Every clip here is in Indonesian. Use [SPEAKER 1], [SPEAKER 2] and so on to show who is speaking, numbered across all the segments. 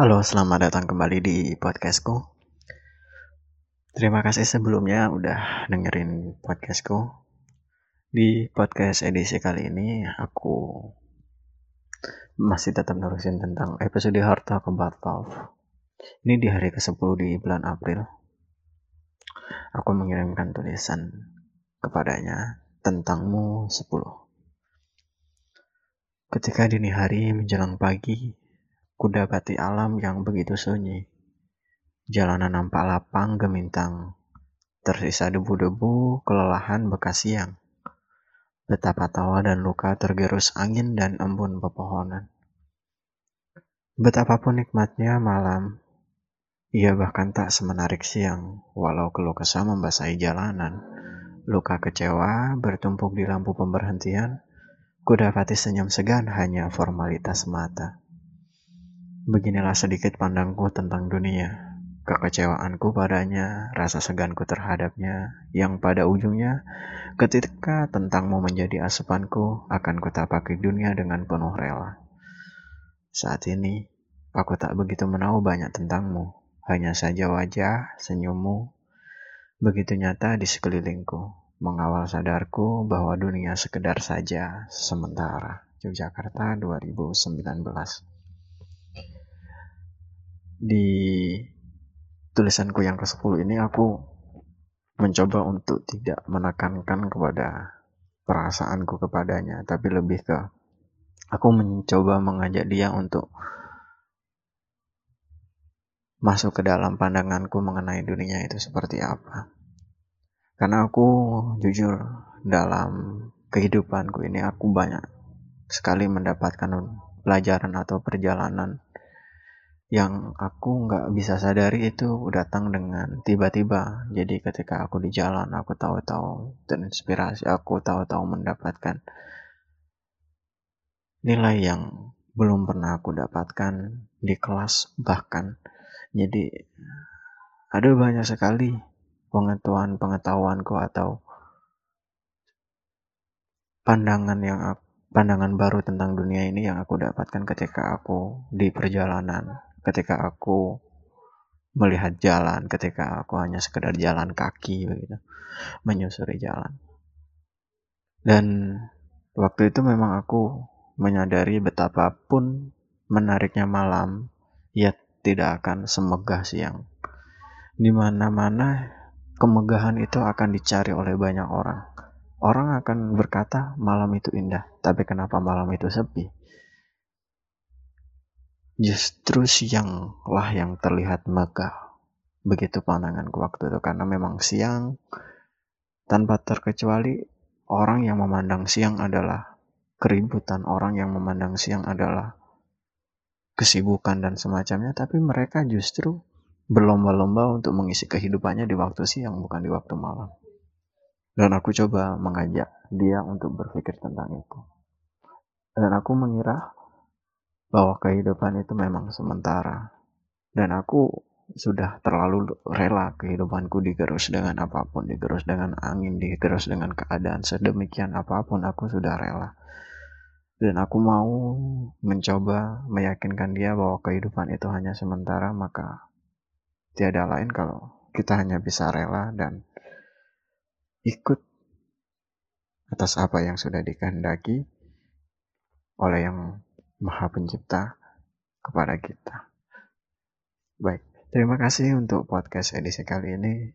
[SPEAKER 1] Halo, selamat datang kembali di podcastku. Terima kasih sebelumnya udah dengerin podcastku. Di podcast edisi kali ini aku masih tetap nerusin tentang episode Harta Love. Ini di hari ke-10 di bulan April. Aku mengirimkan tulisan kepadanya tentangmu 10. Ketika dini hari menjelang pagi, Kudapati alam yang begitu sunyi. Jalanan nampak lapang gemintang, tersisa debu-debu kelelahan bekas siang. Betapa tawa dan luka tergerus angin dan embun pepohonan. Betapapun nikmatnya malam, ia bahkan tak semenarik siang, walau keluh kesah membasahi jalanan. Luka kecewa bertumpuk di lampu pemberhentian, kudapati senyum segan hanya formalitas mata. Beginilah sedikit pandangku tentang dunia. Kekecewaanku padanya, rasa seganku terhadapnya, yang pada ujungnya, ketika tentangmu menjadi asupanku, akan kutapaki dunia dengan penuh rela. Saat ini, aku tak begitu menahu banyak tentangmu, hanya saja wajah, senyummu, begitu nyata di sekelilingku, mengawal sadarku bahwa dunia sekedar saja sementara. Yogyakarta 2019 di tulisanku yang ke-10 ini aku mencoba untuk tidak menekankan kepada perasaanku kepadanya, tapi lebih ke aku mencoba mengajak dia untuk masuk ke dalam pandanganku mengenai dunia itu seperti apa. Karena aku jujur dalam kehidupanku ini aku banyak sekali mendapatkan pelajaran atau perjalanan yang aku nggak bisa sadari itu datang dengan tiba-tiba. Jadi ketika aku di jalan, aku tahu-tahu terinspirasi, aku tahu-tahu mendapatkan nilai yang belum pernah aku dapatkan di kelas bahkan. Jadi ada banyak sekali pengetahuan pengetahuanku atau pandangan yang aku, pandangan baru tentang dunia ini yang aku dapatkan ketika aku di perjalanan ketika aku melihat jalan, ketika aku hanya sekedar jalan kaki begitu, menyusuri jalan. Dan waktu itu memang aku menyadari betapapun menariknya malam, ya tidak akan semegah siang. Di mana-mana kemegahan itu akan dicari oleh banyak orang. Orang akan berkata malam itu indah, tapi kenapa malam itu sepi? Justru siang lah yang terlihat megah. Begitu pandanganku waktu itu karena memang siang tanpa terkecuali orang yang memandang siang adalah keributan, orang yang memandang siang adalah kesibukan dan semacamnya, tapi mereka justru berlomba-lomba untuk mengisi kehidupannya di waktu siang bukan di waktu malam. Dan aku coba mengajak dia untuk berpikir tentang itu. Dan aku mengira bahwa kehidupan itu memang sementara dan aku sudah terlalu rela kehidupanku digerus dengan apa pun, digerus dengan angin, digerus dengan keadaan sedemikian apa pun aku sudah rela. Dan aku mau mencoba meyakinkan dia bahwa kehidupan itu hanya sementara, maka tiada lain kalau kita hanya bisa rela dan ikut atas apa yang sudah dikehendaki oleh yang Maha Pencipta kepada kita. Baik, terima kasih untuk podcast edisi kali ini.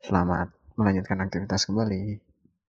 [SPEAKER 1] Selamat melanjutkan aktivitas kembali.